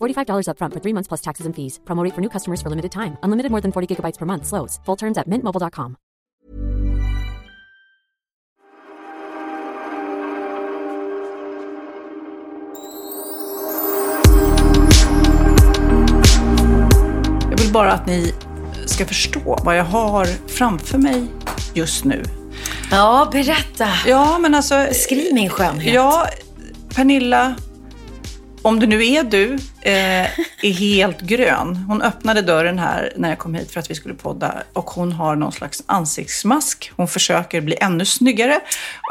$45 upfront for three months plus taxes and fees. Promo rate for new customers for limited time. Unlimited more than 40 gigabytes per month. Slows. Full terms at mintmobile.com. Jag vill bara att ni ska förstå vad jag har framför mig just nu. Ja, berätta. Ja, men alltså... Skriv min skönhet. Ja, Pernilla, om det nu är du, eh, är helt grön. Hon öppnade dörren här när jag kom hit för att vi skulle podda och hon har någon slags ansiktsmask. Hon försöker bli ännu snyggare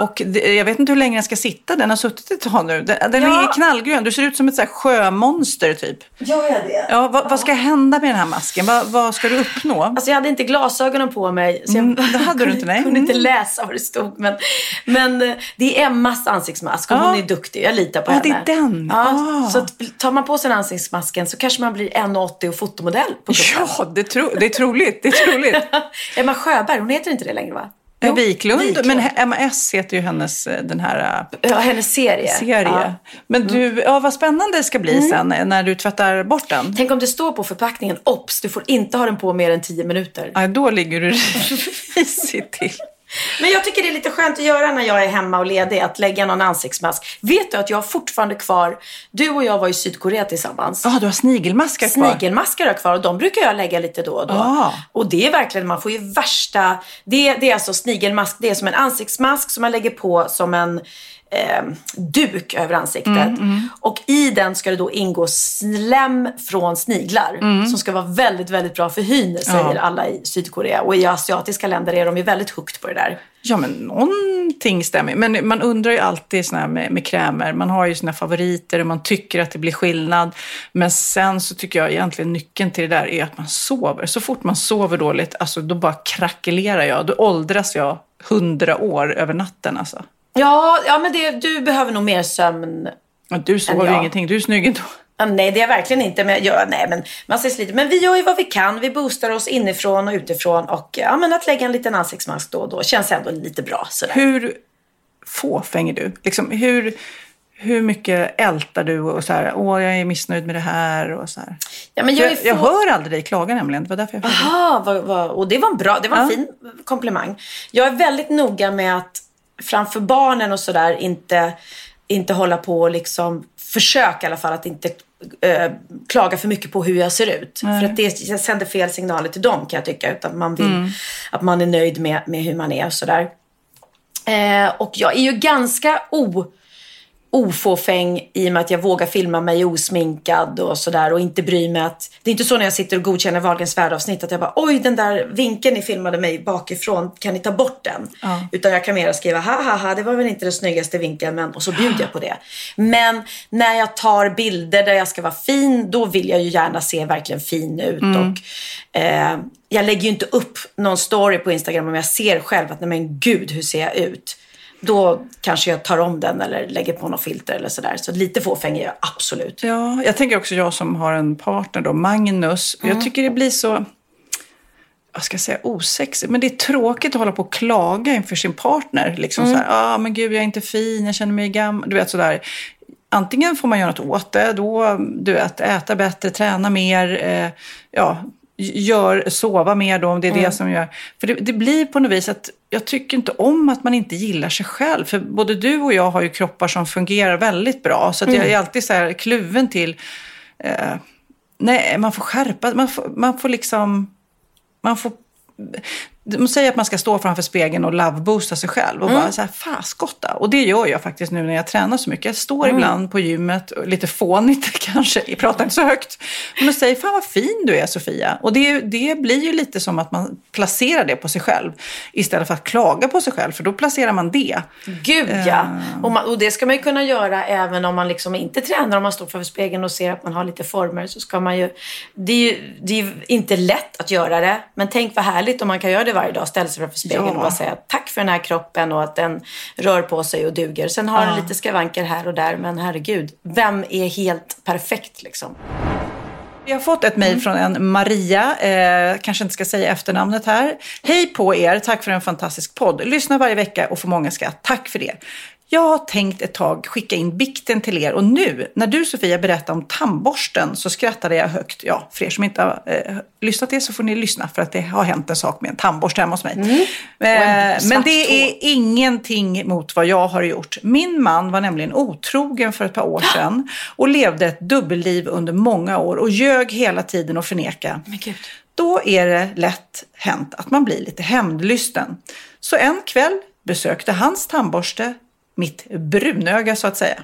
och det, jag vet inte hur länge den ska sitta. Den har suttit ett tag nu. Den, den Ja. är knallgrön. Du ser ut som ett så här sjömonster typ. Gör jag det? Ja, vad, vad ska hända med den här masken? Vad, vad ska du uppnå? Alltså jag hade inte glasögonen på mig. Så jag Mm, det hade du inte, nej. kunde inte läsa vad det stod. Men, men eh, det är Emmas ansiktsmask och Ja. hon är duktig. Jag litar på Ja, henne. det är den. Ja, Ah. Så tar man på sig den ansiktsmasken så kanske man blir 1,80 och fotomodell på kuppen. Ja, det, tro, det är troligt. Det är troligt. Emma Sjöberg, hon heter inte det längre va? Ja, Jo, Wiklund, men Emma S heter ju hennes, eh, den här eh, Ja, hennes serie. serie. Ja. Mm. Men du, ja, vad spännande det ska bli sen eh, när du tvättar bort den. Tänk om det står på förpackningen, OBS, du får inte ha den på mer än 10 minuter. Ja, då ligger du risigt till. Men jag tycker det är lite skönt att göra när jag är hemma och ledig, att lägga någon ansiktsmask. Vet du att jag har fortfarande kvar, du och jag var i Sydkorea tillsammans. Ja, du har snigelmaskar kvar. Snigelmaskar har jag kvar och de brukar jag lägga lite då och då. Ah. Och det är verkligen, man får ju värsta, det, det är alltså snigelmask, det är som en ansiktsmask som man lägger på som en eh, duk över ansiktet. Mm, Och i den ska det då ingå slem från sniglar som ska vara väldigt, väldigt bra för hyn, säger Mm. Ja. alla i Sydkorea. Och i asiatiska länder är de ju väldigt hooked på det där. Ja, men någonting stämmer. Men man undrar ju alltid såna med, med krämer. Man har ju sina favoriter och man tycker att det blir skillnad. Men sen så tycker jag egentligen nyckeln till det där är att man sover. Så fort man sover dåligt, alltså då bara krackelerar jag. Då åldras jag hundra år över natten alltså. Ja, ja men det, du behöver nog mer sömn. Men du sover ju ingenting. Du är snygg ändå. Ja, nej, det är jag verkligen inte. Men, ja, nej, men, man ses lite. men vi gör ju vad vi kan. Vi boostar oss inifrån och utifrån. Och ja, men att lägga en liten ansiktsmask då och då känns ändå lite bra. Sådär. Hur fåfäng är du? Liksom, hur, hur mycket ältar du och så här, åh jag är missnöjd med det här och så här. Ja, men jag, Jag, är jag få- hör aldrig dig klaga nämligen. Det var därför jag frågade. Aha, vad, vad, och det var en bra, det var en Ja. fin komplimang. Jag är väldigt noga med att framför barnen och sådär inte, inte hålla på och liksom försöka i alla fall att inte eh, klaga för mycket på hur jag ser ut. För att det sänder fel signaler till dem kan jag tycka. Utan man vill att man är nöjd med, med hur man är och sådär. Eh, och jag är ju ganska o ofåfäng i och med att jag vågar filma mig osminkad och sådär och inte bry mig att... Det är inte så när jag sitter och godkänner Wahlgrens värld-avsnitt att jag bara oj den där vinkeln ni filmade mig bakifrån, kan ni ta bort den? Utan jag kan mer skriva ha ha ha det var väl inte den snyggaste vinkeln men och så bjuder jag på det. Men när jag tar bilder där jag ska vara fin då vill jag ju gärna se verkligen fin ut och eh, jag lägger ju inte upp någon story på Instagram om jag ser själv att nej men gud hur ser jag ut? Då kanske jag tar om den eller lägger på något filter eller sådär. Så lite fåfäng är jag absolut. Ja, jag tänker också jag som har en partner då, Magnus. Jag tycker det blir så, vad ska jag säga, osexigt. Men det är tråkigt att hålla på och klaga inför sin partner. Liksom så här, ah, men gud jag är inte fin, jag känner mig gammal. Du vet sådär. Antingen får man göra något åt det, då, du vet, äta bättre, träna mer, eh, ja, gör, sova mer då om det är det som gör. För det, det blir på något vis att jag tycker inte om att man inte gillar sig själv. För både du och jag har ju kroppar som fungerar väldigt bra. Så att jag är alltid så här kluven till, eh, nej man får skärpa, man får, man får liksom, man får de säger att man ska stå framför spegeln och loveboosta sig själv. Och bara så här, faskotta. Och det gör jag faktiskt nu när jag tränar så mycket. Jag står ibland på gymmet, lite fånigt kanske, jag pratar inte så högt. Men säger, fan vad fin du är Sofia. Och det, det blir ju lite som att man placerar det på sig själv. Istället för att klaga på sig själv, för då placerar man det. Gud ja. Och, man, och det ska man ju kunna göra även om man liksom inte tränar. Om man står framför spegeln och ser att man har lite former så ska man ju... Det är ju det är ju inte lätt att göra det. Men tänk vad härligt om man kan göra det varje dag. Ställa sig framför spegeln Ja. och bara säga tack för den här kroppen och att den rör på sig och duger. Sen har den lite skavanker här och där. Men herregud, vem är helt perfekt liksom? Vi har fått ett mejl från en Maria, eh, kanske inte ska säga efternamnet här. Hej på er, tack för en fantastisk podd. Lyssnar varje vecka och får många skratt. Tack för det. Jag har tänkt ett tag skicka in bikten till er och nu när du Sofia berättade om tandborsten så skrattade jag högt. Ja, för er som inte har eh, lyssnat det så får ni lyssna för att det har hänt en sak med en tandborste hemma hos mig. Eh, en svart men det är ingenting mot vad jag har gjort. Min man var nämligen otrogen för ett par år sedan och levde ett dubbelliv under många år och ljög hela tiden och förneka. Men gud. Då är det lätt hänt att man blir lite hämndlysten. Så en kväll besökte hans tandborste mitt brunöga så att säga.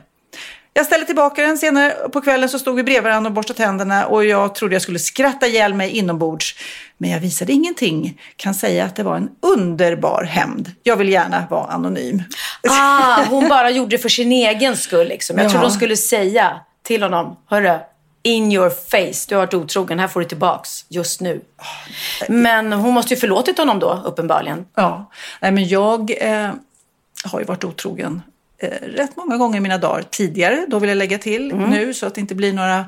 Jag ställde tillbaka den senare på kvällen så stod vi bredvid varandra och borstade tänderna och jag trodde jag skulle skratta ihjäl mig inombords. Men jag visade ingenting. Kan säga att det var en underbar hämnd. Jag vill gärna vara anonym. Ah, hon bara gjorde det för sin egen skull. Liksom. Jag Ja. trodde hon skulle säga till honom, hörru, in your face, du har varit otrogen, här får du tillbaks just nu. Men hon måste ju förlåtit honom då, uppenbarligen. Ja, nej men jag eh, har ju varit otrogen eh, rätt många gånger i mina dagar tidigare. Då vill jag lägga till nu så att det inte blir några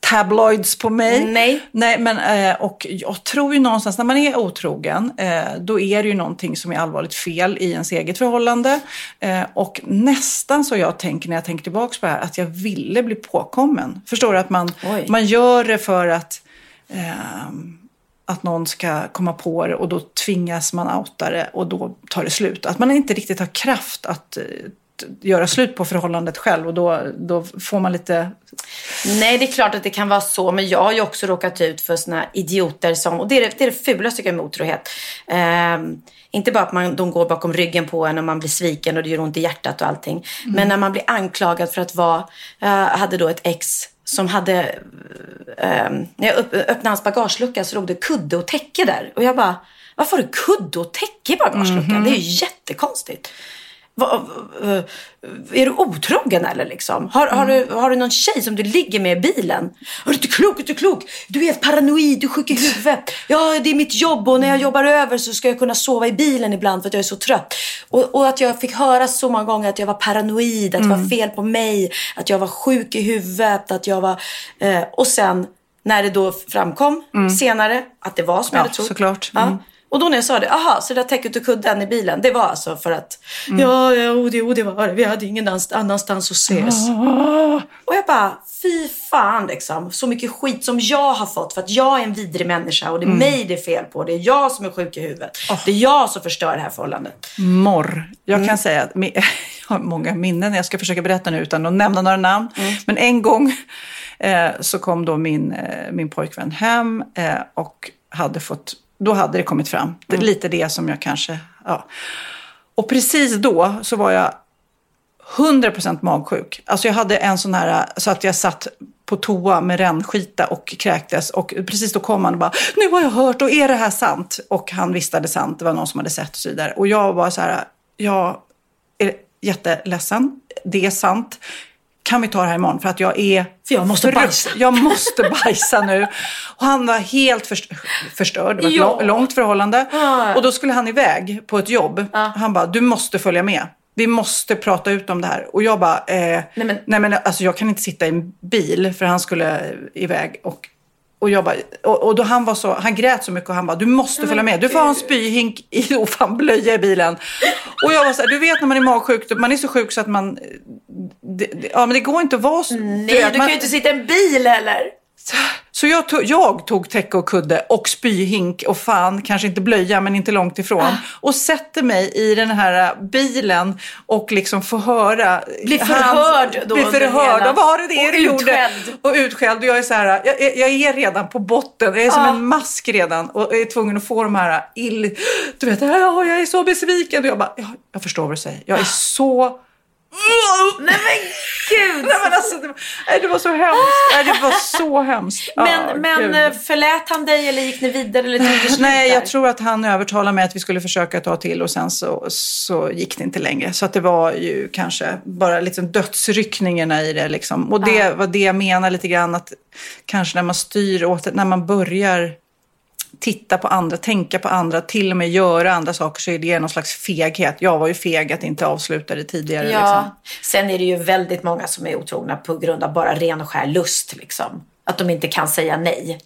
tabloids på mig. Nej. Nej, men eh, och jag tror ju någonstans när man är otrogen, eh, då är det ju någonting som är allvarligt fel i ens eget förhållande. Eh, och nästan så jag tänker när jag tänker tillbaka på det här, att jag ville bli påkommen. Förstår du? Att man, Oj. man gör det för att ehm, att någon ska komma på det och då tvingas man outa det och då tar det slut. Att man inte riktigt har kraft att eh, göra slut på förhållandet själv och då, då får man lite... Nej, det är klart att det kan vara så. Men jag har ju också råkat ut för såna idioter som... Och det är det, det, är det fulaste jag med otrohet. Ehm, inte bara att man, de går bakom ryggen på en och man blir sviken och det gör ont i hjärtat och allting. Men när man blir anklagad för att vara... Jag hade då ett ex som hade... ehm, när jag öppnade hans bagagelucka så låg det kudde och täcke där. Och jag bara, varför har du kudde och täcke i bagageluckan? Det är ju jättekonstigt. Va, är du otrogen eller liksom? Har, har, du, har du någon tjej som du ligger med i bilen? Är du inte klok? Är du inte klok? Du är helt paranoid, du är sjuk i huvudet. Ja, det är mitt jobb och när jag jobbar över så ska jag kunna sova i bilen ibland för att jag är så trött. Och, och att jag fick höra så många gånger att jag var paranoid, att det var fel på mig, att jag var sjuk i huvudet, att jag var... Eh, och sen när det då framkom senare att det var som jag Ja, hade trott. såklart. Ja. Mm. Och då när jag sa det, aha, så det där täcket och kudden i bilen, det var alltså för att, ja, ja, och det, och det var det, vi hade ingen annanstans att ses. Och jag bara, fy fan liksom, så mycket skit som jag har fått för att jag är en vidrig människa och det är mig det är fel på, det är jag som är sjuk i huvudet, det är jag som förstör det här förhållandet. Morr. Jag kan säga att jag har många minnen. Jag ska försöka berätta nu utan att nämna några namn. Men en gång eh, så kom då min, eh, min pojkvän hem eh, och hade fått, då hade det kommit fram. Det är lite det som jag kanske, ja. Och precis då så var jag 100% magsjuk. Alltså jag hade en sån här, så att jag satt på toa med rännskita och kräktes. Och precis då kom han och bara, nu har jag hört och är det här sant? Och han visste att det sant, det var någon som hade sett och så vidare. Och jag var så här, jag är jätteledsen, det är sant. Kan vi ta det här imorgon? För att jag är... För jag måste bajsa. Jag måste bajsa nu. Och han var helt först- förstörd. Det var ett Ja. lång- långt förhållande. Ja. Och då skulle han iväg på ett jobb. Han bara, du måste följa med. Vi måste prata ut om det här. Och jag bara, eh, nej men- men, alltså jag kan inte sitta i en bil för han skulle iväg. Och, och jag bara, och, och då han var så, han grät så mycket och han bara, du måste följa med. Du får ha en spyhink i och fan blöja i bilen. Och jag var så här, du vet när man är magsjuk, man är så sjuk så att man, det, det, ja men det går inte att vara så. Nej, du man, kan ju inte sitta i en bil heller. Så jag tog, jag tog täcke och kudde och spyhink och fan, kanske inte blöja men inte långt ifrån. Ah. Och sätter mig i den här bilen och liksom får höra. Blir förhörd då Blir under förhörd. hela- Och vad var det och du gjorde? utskälld. Och utskälld. Och jag är så här, jag, är- jag är redan på botten. Jag är som Ja. en mask redan och är tvungen att få de här ill... Du vet, ja, jag är så besviken. Och jag bara, ja, jag förstår vad du säger. Jag är så... Nej men gud! Nej, men alltså, det, var- det var så hemskt. Nej, det var så hemskt. Men, men gud. eh, förlät han dig eller gick ni vidare eller tog Nej, jag tror att han övertalade mig att vi skulle försöka ta till och sen så, så gick det inte längre. Så att det var ju kanske bara liksom dödsryckningarna i det. Liksom. Och det var det jag menar lite grann att kanske när man styr åt det, när man börjar titta på andra, tänka på andra, till och med göra andra saker så är det någon slags feghet. Jag var ju feg att inte avsluta det tidigare. Ja, Liksom. sen är det ju väldigt många som är otrogna på grund av bara ren och skär lust liksom. Att de inte kan säga nej.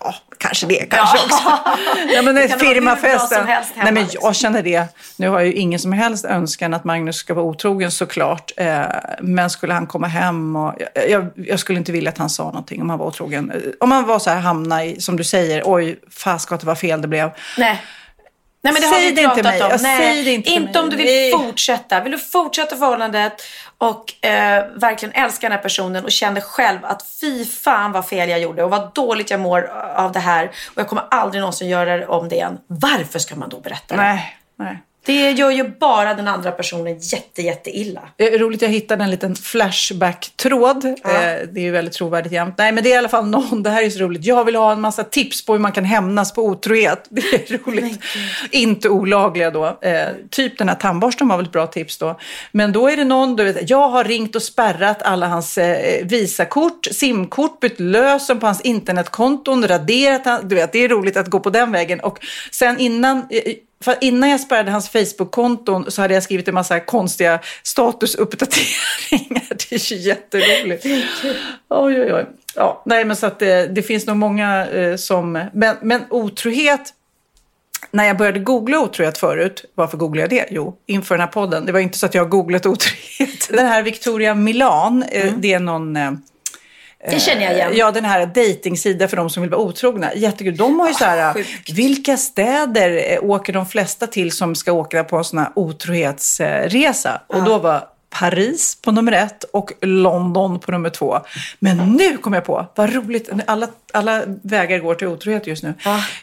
Ja, kanske det kanske också. Nej, men Det firmafesten. Nej, men liksom. jag känner det. Nu har jag ju ingen som helst önskan att Magnus ska vara otrogen såklart. Eh, men skulle han komma hem och... Jag, jag, skulle inte vilja att han sa någonting om han var otrogen. Eh, Om han var så här, hamna i, som du säger, oj, att det var fel det blev. Nej. Nej men det har Säg vi det inte pratat mig. om. Jag Nej, säger det inte mig. om du vill Nej. fortsätta. Vill du fortsätta förhållandet och eh, verkligen älska den här personen och känner själv att fy fan vad fel jag gjorde och vad dåligt jag mår av det här och jag kommer aldrig någonsin göra om det igen. Varför ska man då berätta det? Nej, nej. Det gör ju bara den andra personen jätte, jätte illa. Det är roligt, jag hittade en liten Flashback-tråd. Eh, det är ju väldigt trovärdigt jämt. Nej, men det är i alla fall någon, det här är så roligt. Jag vill ha en massa tips på hur man kan hämnas på otrohet. Det är roligt. Inte olagliga då. Eh, typ den här tandborsten var väl ett bra tips då. Men då är det någon, du vet, jag har ringt och spärrat alla hans eh, Visakort, simkort, bytt lösen på hans internetkonton, raderat du vet, det är roligt att gå på den vägen. Och sen innan, för innan jag spärrade hans Facebook-konton så hade jag skrivit en massa konstiga statusuppdateringar. Det är ju jätteroligt. Oj, oj, oj. Ja, nej, men så att det, det finns nog många eh, som... Men, men otrohet... När jag började googla otrohet förut, varför googlade jag det? Jo, inför den här podden. Det var inte så att jag har googlat otrohet. Den här Victoria Milan, eh, det är någon... Eh, Det känner jag igen. Ja, den här dejtingsida för de som vill vara otrogna. Jättekul. De har ju så här, sjukt. vilka städer eh, åker de flesta till som ska åka på en sån här otrohetsresa? Och då var Paris på nummer ett och London på nummer två. Men nu kom jag på, vad roligt, alla, alla vägar går till otrohet just nu.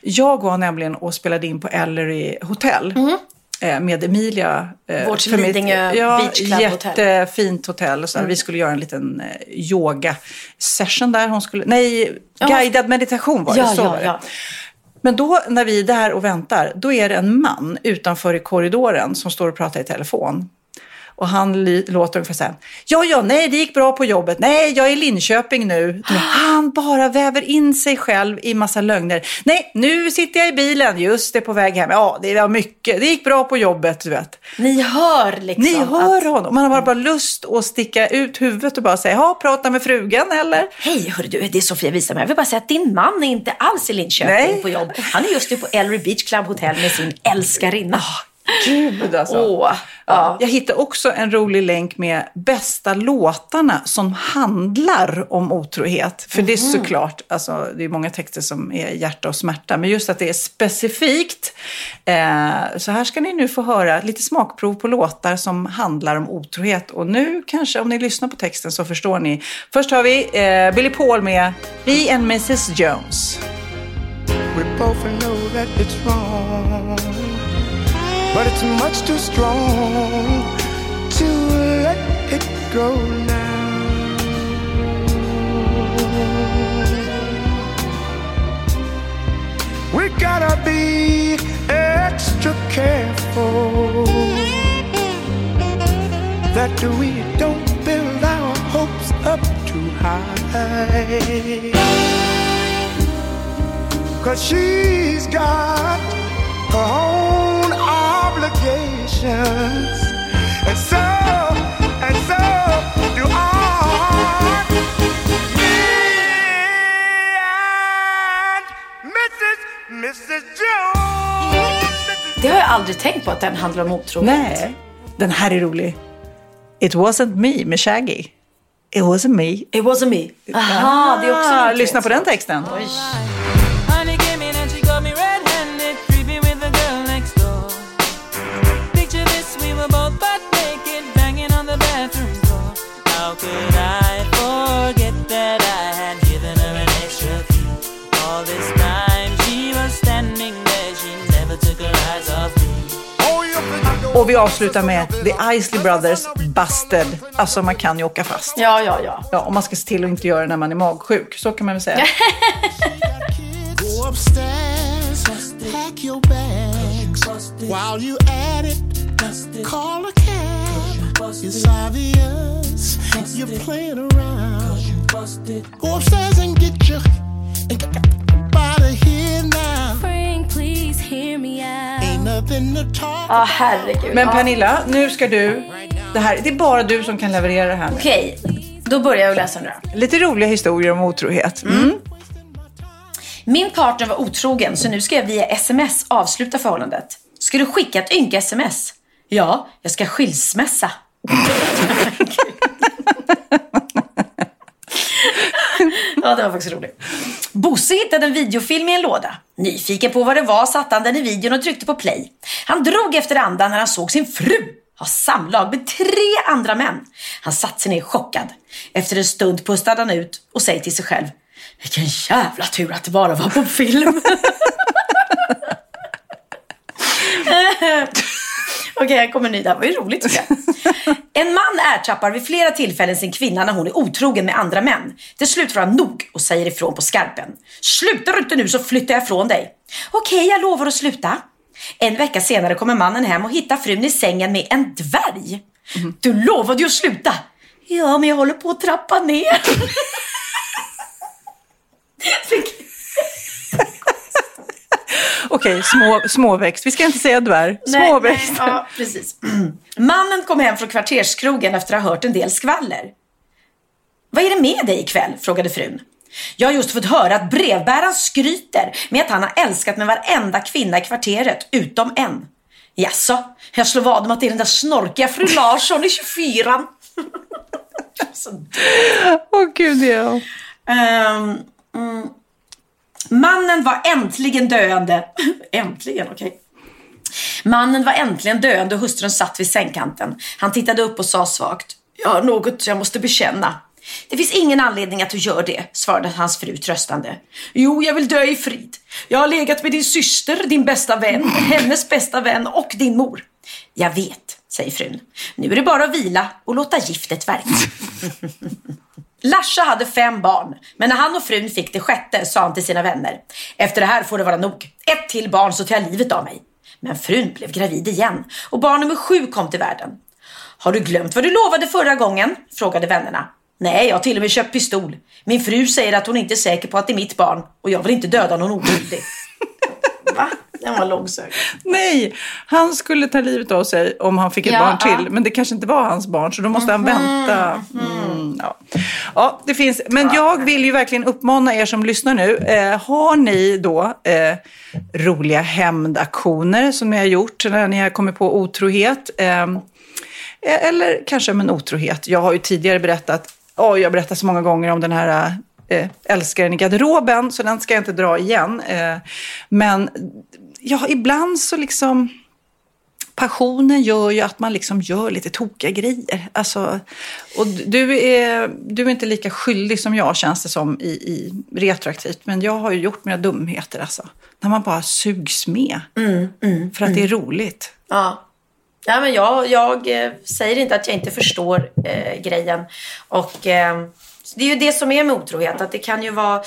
Jag var nämligen och spelade in på Ellery Hotel. eh, Med Emilia. eh, Mm. Vårt för mitt- Lidingö ja, Beach Club Hotel. Jättefint hotell. Och så här. Vi skulle göra en liten eh, yoga-session där. Hon skulle, nej, Ja. guidad meditation var det. Ja, så ja, var det. Men då när vi är där och väntar, då är det en man utanför i korridoren som står och pratar i telefon. Och han låter ungefär så här. Ja, ja, nej, det gick bra på jobbet. Nej, jag är i Linköping nu. Han bara väver in sig själv i massa lögner. Nej, nu sitter jag i bilen. Just det, på väg hem. Ja, det var mycket. Det gick bra på jobbet, du vet. Ni hör liksom Ni hör att... honom. Man har bara lust att sticka ut huvudet och bara säga, ja, prata med frugan eller? Hej, hörru du, det är Sofia Wistam. Jag vill bara säga att din man är inte alls i Linköping Nej. på jobb. Han är just nu på Ellery Beach Club Hotel med sin älskarinna. Gud alltså. Åh, ja. Jag hittade också en rolig länk med bästa låtarna som handlar om otrohet. För det är såklart, alltså, det är många texter som är hjärta och smärta. Men just att det är specifikt. Eh, så här ska ni nu få höra lite smakprov på låtar som handlar om otrohet. Och nu kanske, om ni lyssnar på texten så förstår ni. Först har vi eh, Billy Paul med Me and Mrs Jones. We both know that it's wrong, but it's much too strong to let it go now. We gotta be extra careful that we don't build our hopes up too high. Cause she's got her own obligations. And so, and so do I. Me and Mrs. Mrs. Jones. Det har jag aldrig tänkt på att den handlar om otrohet. Nej, den här är rolig. It wasn't me med Shaggy. It wasn't me. It wasn't me. Aha, det är också Ah, lyssna på den texten. Honey Och vi avslutar med The Isley Brothers, Busted. Alltså man kan ju åka fast. Ja, ja, ja. Ja, och man ska se till att inte göra det när man är magsjuk. Så kan man väl säga. You. It's obvious you're playing around. Go upstairs and get your and get Ja, herregud. Men Ja. Pernilla, nu ska du... Det, här, det är bara du som kan leverera det här. nu. Okej, då börjar jag läsa nu då. Lite roliga historier om otrohet. Mm. Min partner var otrogen så nu ska jag via sms avsluta förhållandet. Ska du skicka ett ynka sms? Ja, jag ska skilsmässa. ja, det var faktiskt roligt. Bosse hittade en videofilm i en låda. Nyfiken på vad det var satte han den i videon och tryckte på play. Han drog efter andan när han såg sin fru ha samlag med tre andra män. Han satte sig ner chockad. Efter en stund pustade han ut och säger till sig själv vilken jävla tur att det bara var på film. Okej, här kommer en ny. Det här var ju roligt tycker jag. En man ertappar vid flera tillfällen sin kvinna när hon är otrogen med andra män. Till slut får han nog och säger ifrån på skarpen. Slutar du inte nu så flyttar jag ifrån dig. Okej, jag lovar att sluta. En vecka senare kommer mannen hem och hittar frun i sängen med en dvärg. Du lovade ju att sluta. Ja, men jag håller på att trappa ner. Okej, små, småväxt. Vi ska inte säga dvärg. Småväxt. Nej, ja, precis. Mannen kom hem från kvarterskrogen efter att ha hört en del skvaller. Vad är det med dig ikväll? frågade frun. Jag har just fått höra att brevbäraren skryter med att han har älskat med varenda kvinna i kvarteret, utom en. Jaså, jag slår vad om att det är den där snorkiga fru Larsson i 24 Så Åh gud, ja. Ehm, mm. Mannen var äntligen döende. äntligen, okej. Mannen var äntligen döende och hustrun satt vid sängkanten. Han tittade upp och sa svagt. Jag har något jag måste bekänna. Det finns ingen anledning att du gör det, svarade hans fru tröstande. Jo, jag vill dö i frid. Jag har legat med din syster, din bästa vän, hennes bästa vän och din mor. Jag vet, säger frun. Nu är det bara att vila och låta giftet verka. Larsa hade fem barn, men när han och frun fick det sjätte sa han till sina vänner. Efter det här får det vara nog. Ett till barn så tar jag livet av mig. Men frun blev gravid igen och barn nummer sju kom till världen. Har du glömt vad du lovade förra gången? frågade vännerna. Nej, jag har till och med köpt pistol. Min fru säger att hon inte är säker på att det är mitt barn och jag vill inte döda någon oskyldig. Va? Den var långsökt. Nej, han skulle ta livet av sig om han fick ett Ja, barn till. ja. Mhm, Men det kanske inte var hans barn, så då måste han vänta. Mm, ja. ja, det finns. Men jag vill ju verkligen uppmana er som lyssnar nu. Eh, har ni då eh, roliga hämndaktioner som ni har gjort när ni har kommit på otrohet? Eh, eller kanske om en otrohet. Jag har ju tidigare berättat, oj, jag berättat så många gånger om den här eh, älskaren i garderoben, så den ska jag inte dra igen. Eh, men ja, ibland så liksom passionen gör ju att man liksom gör lite tokiga grejer. Alltså, och du är, du är inte lika skyldig som jag känns det som i, i retroaktivt. Men jag har ju gjort mina dumheter alltså. När man bara sugs med. för att det är roligt. Ja. Ja, men jag, jag eh, säger inte att jag inte förstår eh, grejen. Och eh, det är ju det som är med otrohet. Att det kan ju vara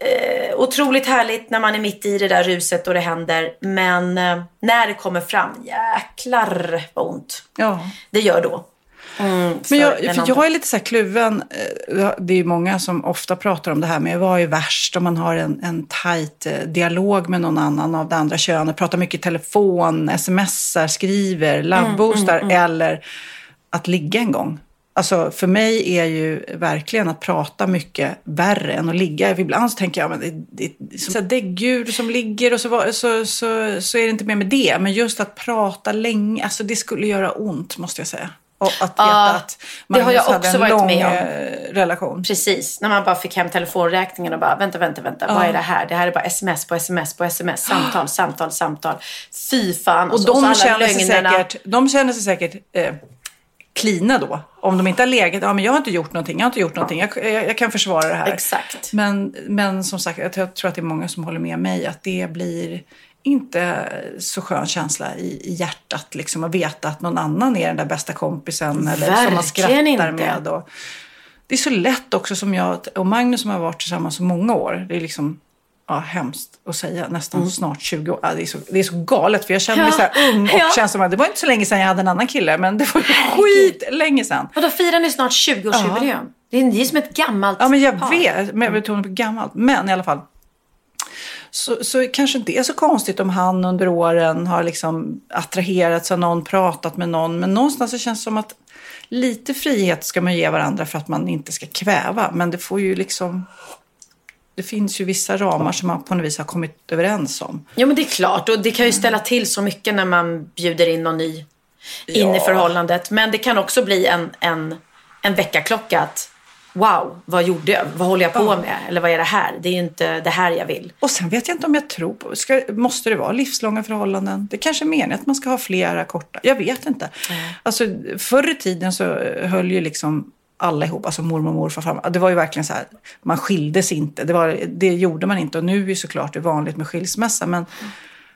eh, otroligt härligt när man är mitt i det där ruset och det händer. Men eh, när det kommer fram, jäklar vad ont Ja. det gör då. Mm, Men jag, för jag är lite så här kluven. Eh, Det är ju många som ofta pratar om det här med vad är värst om man har en, en tajt eh, dialog med någon annan av det andra könet. Pratar mycket i telefon, smsar, skriver, loveboostar eller att ligga en gång. Alltså för mig är ju verkligen att prata mycket värre än att ligga. Ibland så tänker jag, men det, det, det är som så däggdjur som ligger och så, så, så, så är det inte mer med det. Men just att prata länge, alltså det skulle göra ont måste jag säga. Och att veta Ja, att det har jag Magnus hade också en varit lång med om. eh, relation. Precis, när man bara fick hem telefonräkningen och bara vänta, vänta, vänta. Vad är det här? Det här är bara sms på sms på sms. Samtal, samtal, samtal. Fy fan. Och alltså, så de alla känner, sig säkert, de känner sig säkert eh, klina då. Om de inte har legat, ja men jag har inte gjort någonting, jag har inte gjort någonting, jag, jag, jag kan försvara det här. Exakt. Men, men som sagt, jag tror- jag tror att det är många som håller med mig att det blir inte så skön känsla i, i hjärtat liksom att veta att någon annan är den där bästa kompisen eller som man Verkligen skrattar inte. med. Och, det är så lätt också som jag och Magnus som har varit tillsammans så många år. Det är liksom ja, hemskt att säga, nästan snart 20 år. Ja, det, är så, det är så galet för jag känner mig Mm. Ja. så här ung och Ja. känns som att det var inte så länge sedan jag hade en annan kille men det var skit länge sedan. Och då firar ni snart 20-årsjubileum. Det är ni som ett gammalt Ja, men jag par. vet. Men jag betonar på gammalt. Men i alla fall. Så, så kanske inte är så konstigt om han under åren har liksom attraherats av någon, pratat med någon. Men någonstans så känns det som att lite frihet ska man ge varandra för att man inte ska kväva. Men det får ju liksom... Det finns ju vissa ramar som man på något vis har kommit överens om. Jo men det är klart och det kan ju ställa till så mycket när man bjuder in någon ny in i förhållandet. Men det kan också bli en, en, en väckarklocka att wow, vad gjorde jag? Vad håller jag på med? Eller vad är det här? Det är ju inte det här jag vill. Och sen vet jag inte om jag tror på, ska, måste det vara livslånga förhållanden? Det kanske är meningen att man ska ha flera korta, jag vet inte. Alltså förr i tiden så höll ju liksom Allihop, alltså mormor, morfar, farmor. Det var ju verkligen så här, man skildes inte, det, var, det gjorde man inte. Och nu är ju såklart det vanligt med skilsmässa, men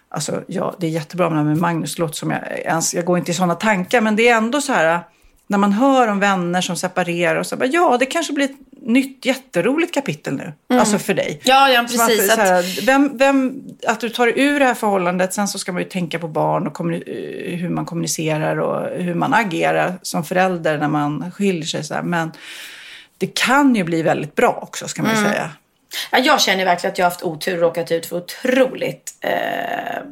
Alltså, ja, det är jättebra med det med Magnus, låt som jag, ens, jag går inte i sådana tankar, men det är ändå så här, när man hör om vänner som separerar och så bara, ja, det kanske blir nytt jätteroligt kapitel nu. Alltså för dig. Ja, ja precis. Att, här, vem, vem, att du tar ur det här förhållandet, sen så ska man ju tänka på barn och kommuni- hur man kommunicerar och hur man agerar som förälder när man skiljer sig. Så här. Men det kan ju bli väldigt bra också, ska man Mm. ju säga. ja, jag känner verkligen att jag har haft otur och råkat ut för otroligt eh,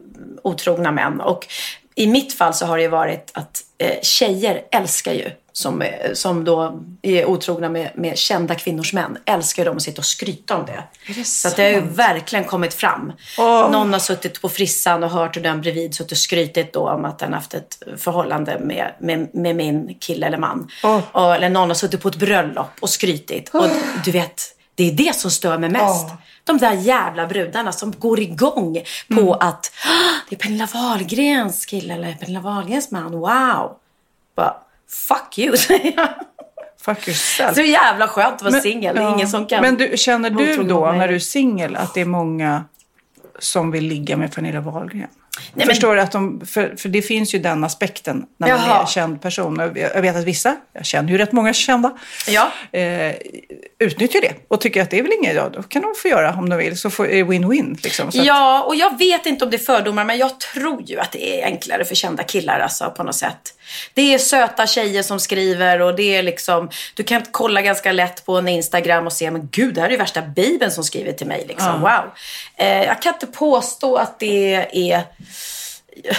otrogna män. Och i mitt fall så har det ju varit att eh, tjejer älskar ju som, eh, som då är otrogna med, med kända kvinnors män. Älskar ju dem att sitta och skryta om det. Det så att det har ju verkligen kommit fram. Åh. Någon har suttit på frissan och hört hur den bredvid suttit och skrytit då om att den haft ett förhållande med, med, med min kille eller man. Åh. Och, eller någon har suttit på ett bröllop och skrytit. Och du vet, det är det som stör mig mest. De där jävla brudarna som går igång på Mm. att "Ah, det är Pernilla Wahlgrens kille eller Pernilla Wahlgrens man. Wow! Bara, fuck you, säger jag. Fuck yourself. Så jävla skönt att vara singel. Ja. ingen som kan... Men du, känner du då när du är singel att det är många som vill ligga med Pernilla Wahlgren? Men- Förstår du att de, för, för det finns ju den aspekten när man är Jaha. känd person. Jag vet att vissa, jag känner ju rätt många kända, Ja. eh, utnyttjar det och tycker att det är väl inget, ja, då kan de få göra om de vill, så får, är win-win. Liksom. Att- Ja, och jag vet inte om det är fördomar, men jag tror ju att det är enklare för kända killar alltså, på något sätt. Det är söta tjejer som skriver och det är liksom, du kan kolla ganska lätt på en Instagram och se, men gud, det här är ju värsta babyn som skriver till mig. Liksom. Wow. Eh, jag kan inte påstå att det är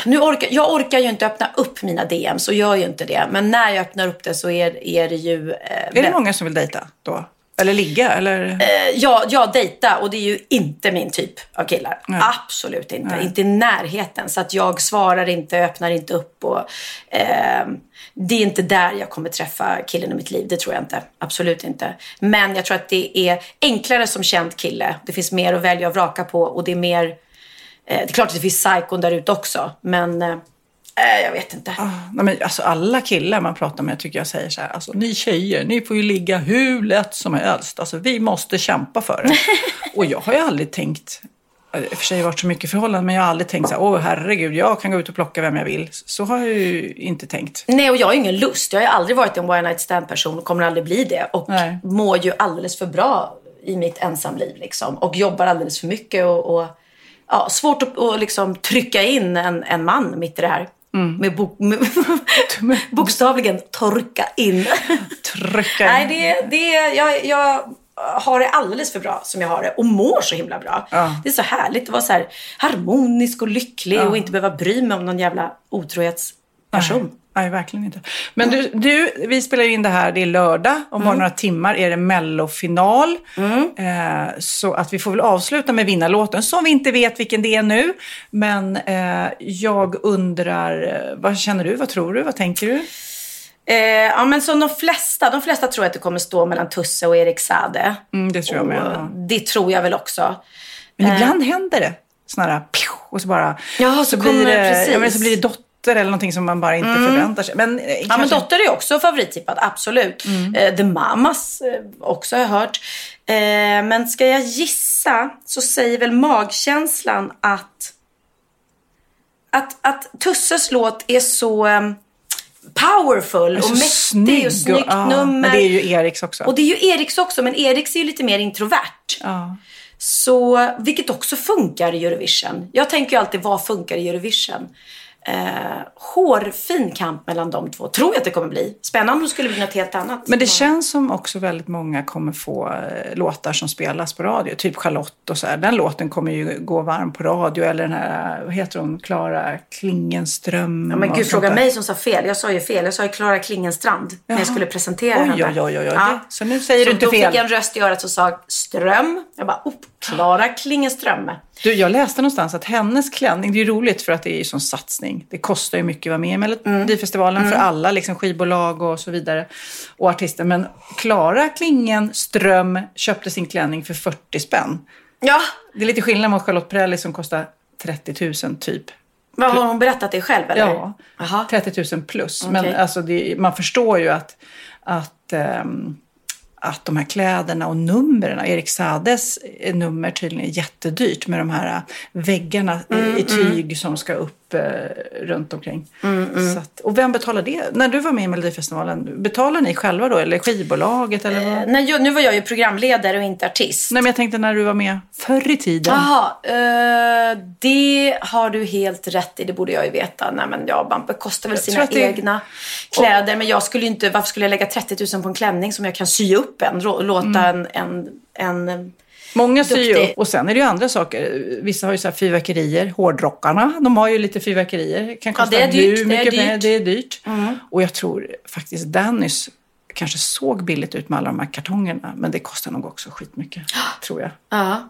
nu orkar, jag orkar ju inte öppna upp mina DM, så gör ju inte det. Men när jag öppnar upp det så är, är det ju... Eh, Är det många som vill dejta då? Eller ligga? Eller? Eh, ja, ja, dejta och det är ju inte min typ av killar. Absolut inte. Inte i närheten. Så att jag svarar inte, öppnar inte upp och eh, det är inte där jag kommer träffa killen i mitt liv. Det tror jag inte. Absolut inte. Men jag tror att det är enklare som känd kille. Det finns mer att välja och vraka på och det är mer... Eh, det är klart att det finns psykon där ute också, men eh, jag vet inte. Ah, nej, men alltså alla killar man pratar med tycker jag säger så här, alltså, ni tjejer, ni får ju ligga hur lätt som helst. Alltså, vi måste kämpa för det. och jag har ju aldrig tänkt, i och för sig varit så mycket förhållanden, men jag har aldrig tänkt så här, åh herregud, jag kan gå ut och plocka vem jag vill. Så har jag ju inte tänkt. Nej, och jag har ju ingen lust. Jag har ju aldrig varit en one night stand person och kommer aldrig bli det. Och Nej. mår ju alldeles för bra i mitt ensamliv liksom. Och jobbar alldeles för mycket och, och ja, svårt att och liksom trycka in en, en man mitt i det här. Mm. Med, bo, med bokstavligen torka in. Trycka Nej, det, det, jag, jag har det alldeles för bra som jag har det och mår så himla bra. Ja. Det är så härligt att vara så här harmonisk och lycklig och inte behöva bry mig om någon jävla otrohetsperson. Nej, verkligen inte. Men du, du, vi spelar in det här, det är lördag. Om Mm. bara några timmar är det mellofinal. Eh, så att vi får väl avsluta med vinnarlåten, som vi inte vet vilken det är nu. Men eh, jag undrar, eh, vad känner du, vad tror du, vad tänker du? Eh, ja, men som de flesta, de flesta tror att det kommer stå mellan Tusse och Erik Sade. Mm, det tror jag med. Ja. det tror jag väl också. Men ibland händer det. Sådana där, och så bara... Ja, så kommer- blir det, ja, men precis. så blir det dotter eller någonting som man bara inte förväntar sig. Men, eh, Ja, men kanske- Dotter är också favorittippad, absolut. Eh, The Mamas eh, också har jag hört. Eh, men ska jag gissa så säger väl magkänslan att, att, att Tusses låt är så eh, powerful och så mäktig och snyggt ja, nummer. Men det är ju Eriks också. Och det är ju Eriks också, men Eriks är ju lite mer introvert. ja. Så, vilket också funkar i Eurovision. Jag tänker ju alltid, vad funkar i Eurovision? Eh, hårfin kamp mellan de två. Tror jag att det kommer bli. Spännande om det skulle bli något helt annat. Men det känns som också väldigt många kommer få eh, låtar som spelas på radio. Typ Charlotte och så här. Den låten kommer ju gå varm på radio. Eller den här, vad heter hon, Klara Klingenström. Ja, men gud, fråga mig som sa fel. Jag sa ju fel. Jag sa ju Klara Klingenstrand när jag skulle presentera Oj, henne. oj, oj, oj. Det- så nu säger så du inte då fel. fick jag en röst i örat som sa Ström. Jag bara, oh, Klara Klingenström. Du, jag läste någonstans att hennes klänning, det är ju roligt för att det är ju sån satsning. Det kostar ju mycket att vara med i Melodifestivalen för alla, liksom skivbolag och så vidare. Och artister. Men Klara Klingenström köpte sin klänning för 40 spänn. Ja, Det är lite skillnad mot Charlotte Perrelli som kostar 30 000 typ. vad har hon berättat det själv eller? Ja, Jaha. 30 000 plus. Men Okej. alltså det, man förstår ju att, att, ehm, att de här kläderna och numren, Erik Sades eh, nummer tydligen är jättedyrt med de här eh, väggarna i- i tyg som ska upp eh, runt omkring. Så att, och vem betalar det? När du var med i Melodifestivalen, betalar ni själva då eller skivbolaget? Eller vad? Nej, jag, nu var jag ju programledare och inte artist. Nej men jag tänkte när du var med förr i tiden. Jaha, eh, det har du helt rätt i. Det borde jag ju veta. Nej men ja, Bampe kostar väl sina det- egna kläder. Men jag skulle inte, varför skulle jag lägga 30 000 på en klänning som jag kan sy upp en? Låta Mm. en, en, en Många syr ju upp. Och sen är det ju andra saker. Vissa har ju så här fyrverkerier. Hårdrockarna, de har ju lite fyrverkerier. Kan Ja, kosta det är dyrt, hur det är mycket dyrt. Mm. Det är dyrt. Och jag tror faktiskt Dannys kanske såg billigt ut med alla de här kartongerna. Men det kostar nog också skitmycket, tror jag. ja.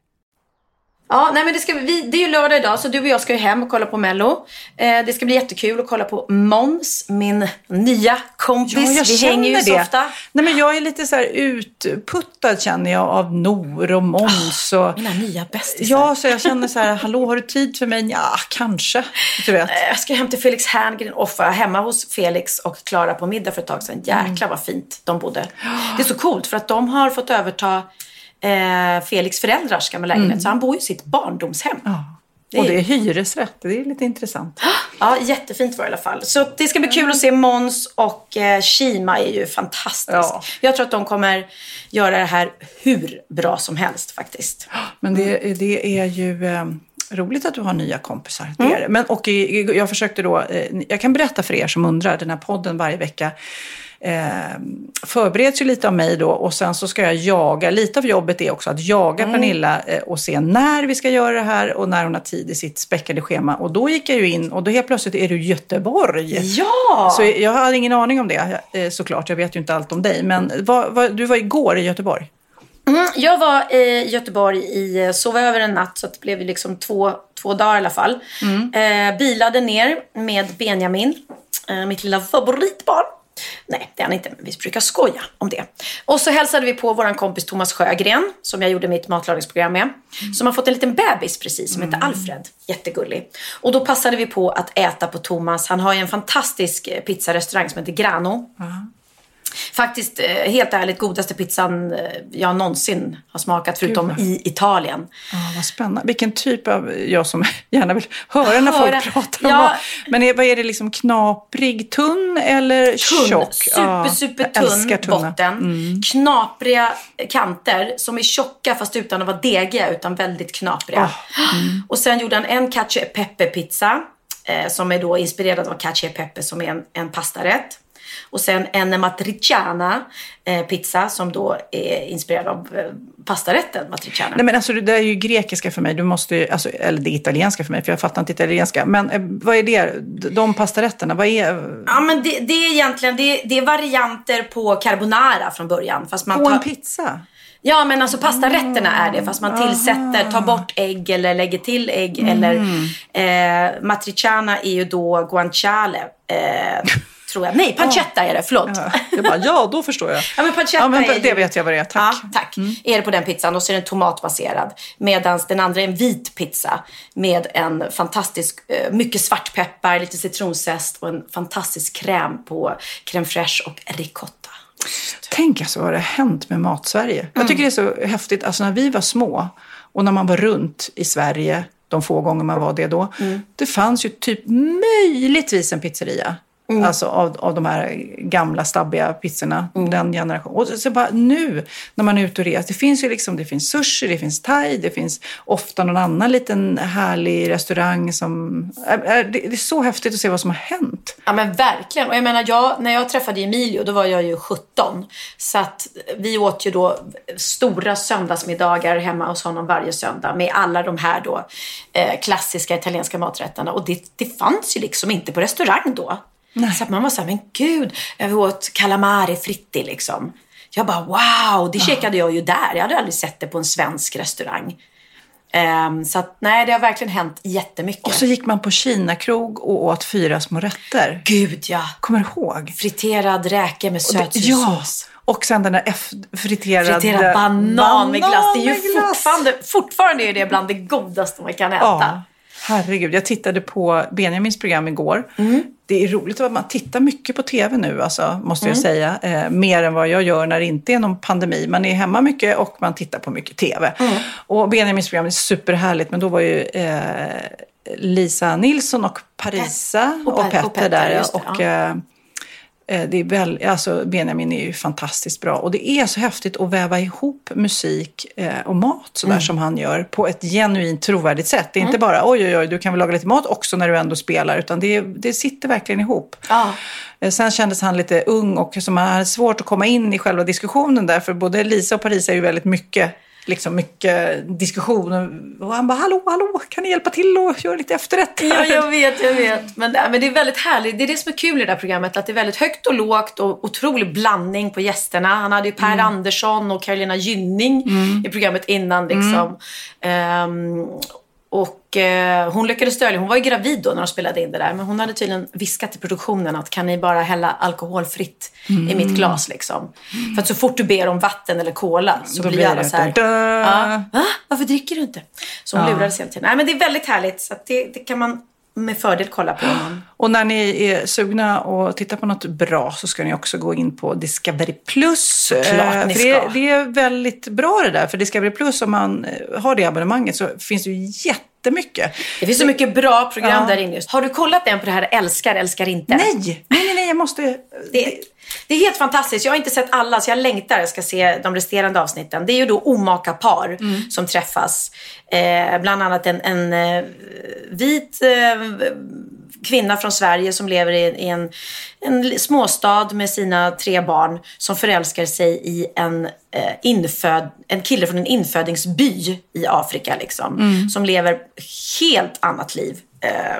Ja, nej men det, ska, vi, det är ju lördag idag så du och jag ska ju hem och kolla på Mello. Eh, det ska bli jättekul att kolla på Måns, min nya kompis. Ja, vi hänger ju det. så ofta. Nej, men jag är lite så här utputtad känner jag av Nor och Måns. Och... Mina nya bästisar. Ja, så jag känner så här, hallå har du tid för mig? Ja, kanske. Du vet. Eh, Jag ska hem till Felix Herngren och vara hemma hos Felix och Klara på middag för ett tag sedan. Mm. Jäklar vad fint de bodde. Det är så coolt för att de har fått överta eh, Felix föräldrars gamla lägenhet. Mm. Så han bor ju i sitt barndomshem. Det Och är- det är hyresrätt, det är lite intressant. Ja, jättefint var det i alla fall. Så det ska bli kul att se Måns och eh, Shima är ju fantastisk. Ja. Jag tror att de kommer göra det här hur bra som helst faktiskt. Men det, det är ju eh, roligt att du har nya kompisar. Det är det. Men, och jag försökte då, eh, jag kan berätta för er som undrar, den här podden varje vecka eh, förbereds ju lite av mig då och sen så ska jag jaga, lite av jobbet är också att jaga Pernilla eh, och se när vi ska göra det här och när hon har tid i sitt späckade schema. Och då gick jag ju in och då helt plötsligt är du i Göteborg. Ja! Så jag hade ingen aning om det eh, såklart, jag vet ju inte allt om dig. Men vad, vad, du var igår i Göteborg. Mm, jag var i Göteborg i, eh, sov över en natt så det blev liksom två, två dagar i alla fall. Eh, bilade ner med Benjamin, eh, mitt lilla favoritbarn. Nej, det är han inte, men vi brukar skoja om det. Och så hälsade vi på vår kompis Thomas Sjögren, som jag gjorde mitt matlagningsprogram med. Som har fått en liten bebis precis, som heter Alfred. Jättegullig. Och då passade vi på att äta på Thomas. Han har ju en fantastisk pizzarestaurang som heter Grano. Faktiskt, eh, helt ärligt, godaste pizzan eh, jag någonsin har smakat, förutom vad- i Italien. Ja, vad spännande. Vilken typ av, jag som gärna vill höra när Höra. folk pratar om Ja. mat. Men är, vad är det liksom knaprig, tunn eller Tunn, tjock? super, Ja, super tunn botten. Mm. Knapriga kanter som är tjocka fast utan att vara degiga, utan väldigt knapriga. Ah, mm. Och sen gjorde han en cacio e pepe pizza eh, som är då inspirerad av cacio e pepe som är en, en pastarätt. Och sen en matriciana eh, pizza som då är inspirerad av eh, pastarätten matriciana. Nej men alltså det där är ju grekiska för mig, du måste alltså, eller det är italienska för mig för jag fattar inte italienska. Men eh, vad är det, de pastarätterna, vad är, Ja, men det, det är egentligen det, det är varianter på carbonara från början. Fast man på tar, en pizza? Ja, men alltså pastarätterna är det. Fast man tillsätter, tar bort ägg eller lägger till ägg. Eller eh, matriciana är ju då guanciale. Eh, tror jag. Nej, pancetta är det. Förlåt. Ja, jag bara, ja då förstår jag. Ja, men pancetta Ja, men är det ju- vet jag vad det är, tack. Ja, tack. Är det på den pizzan. Och så är den tomatbaserad. Medan den andra är en vit pizza. Med en fantastisk, eh, mycket svartpeppar, lite citronzest och en fantastisk kräm på crème fraîche och ricotta. Tänk alltså vad det har hänt med Matsverige. Mm. Jag tycker det är så häftigt, alltså när vi var små och när man var runt i Sverige de få gånger man var det då. Mm. Det fanns ju typ möjligtvis en pizzeria. Mm. Alltså av, av de här gamla stabbiga pizzorna, Mm. den generationen. Och så, bara nu när man är ute och reser, det finns ju liksom, det finns sushi, det finns thai, det finns ofta någon annan liten härlig restaurang som... Är, det det är så häftigt att se vad som har hänt. Ja men verkligen. Och jag menar, jag, när jag träffade Emilio då var jag ju 17. Så att vi åt ju då stora söndagsmiddagar hemma hos honom varje söndag med alla de här då eh, klassiska italienska maträtterna. Och det, det fanns ju liksom inte på restaurang då. Så att man var så här, men gud, jag åt calamari fritti liksom. Jag bara wow, det käkade jag ju där. Jag hade aldrig sett det på en svensk restaurang. Ehm, så att nej, det har verkligen hänt jättemycket. Och så gick man på Kina-krog och åt fyra små rätter. Gud ja. Kommer du ihåg? Friterad räka med sötsursås. Ja, och sen den där F- friterad... Friterad banan, med glass. Det är ju fortfarande, fortfarande är det bland det godaste man kan äta. Ja, herregud. Jag tittade på Benjamins program igår. Mm. Det är roligt att man tittar mycket på tv nu, alltså, måste jag Mm. säga. Eh, mer än vad jag gör när det inte är någon pandemi. Man är hemma mycket och man tittar på mycket tv. Mm. Och Benjamins program är superhärligt, men då var ju eh, Lisa Nilsson och Parisa Och och, Per- Petter och Petter, där. och, ja. Eh, Det är väl, alltså Benjamin är ju fantastiskt bra och det är så häftigt att väva ihop musik eh, och mat sådär Mm. som han gör på ett genuint trovärdigt sätt. Det är inte bara oj oj oj, du kan väl laga lite mat också när du ändå spelar utan det, det sitter verkligen ihop. Ja. Eh, Sen kändes han lite ung och som han hade svårt att komma in i själva diskussionen där för både Lisa och Paris är ju väldigt mycket liksom mycket diskussion. Och han bara, hallå, hallå, kan ni hjälpa till och göra lite efterrätt? Ja, jag vet, jag vet. Men, äh, men det är väldigt härligt. Det är det som är kul i det här programmet. Att det är väldigt högt och lågt och otrolig blandning på gästerna. Han hade ju Per Mm. Andersson och Carolina Gynning i programmet innan. Liksom. Ehm, och eh, hon lyckades dölja, hon var ju gravid då när de spelade in det där. Men hon hade tydligen viskat till produktionen att kan ni bara hälla alkoholfritt i Mm. mitt glas liksom. För att så fort du ber om vatten eller cola så Då blir alla så här. Ja, Va? Varför dricker du inte? Så hon Ja. lurades hela tiden. Nej men det är väldigt härligt. Så det, det kan man med fördel kolla på. Om man... Och när ni är sugna och titta på något bra så ska ni också gå in på Discovery Plus. Klart Eh, ni det, ska. det är väldigt bra det där. För Discovery Plus, om man eh, har det abonnemanget så finns det ju jättemycket. Det finns så mycket bra program Ja. där inne just. Har du kollat än på det här Älskar, älskar inte? Nej, nej, nej, nej jag måste... Det, det är helt fantastiskt. Jag har inte sett alla så jag längtar. Jag ska se de resterande avsnitten. Det är ju då omaka par som träffas. Eh, bland annat en, en eh, vit eh, kvinna från Sverige som lever i, i en, en småstad med sina tre barn som förälskar sig i en, eh, inföd, en kille från en infödingsby i Afrika. Liksom, Som lever helt annat liv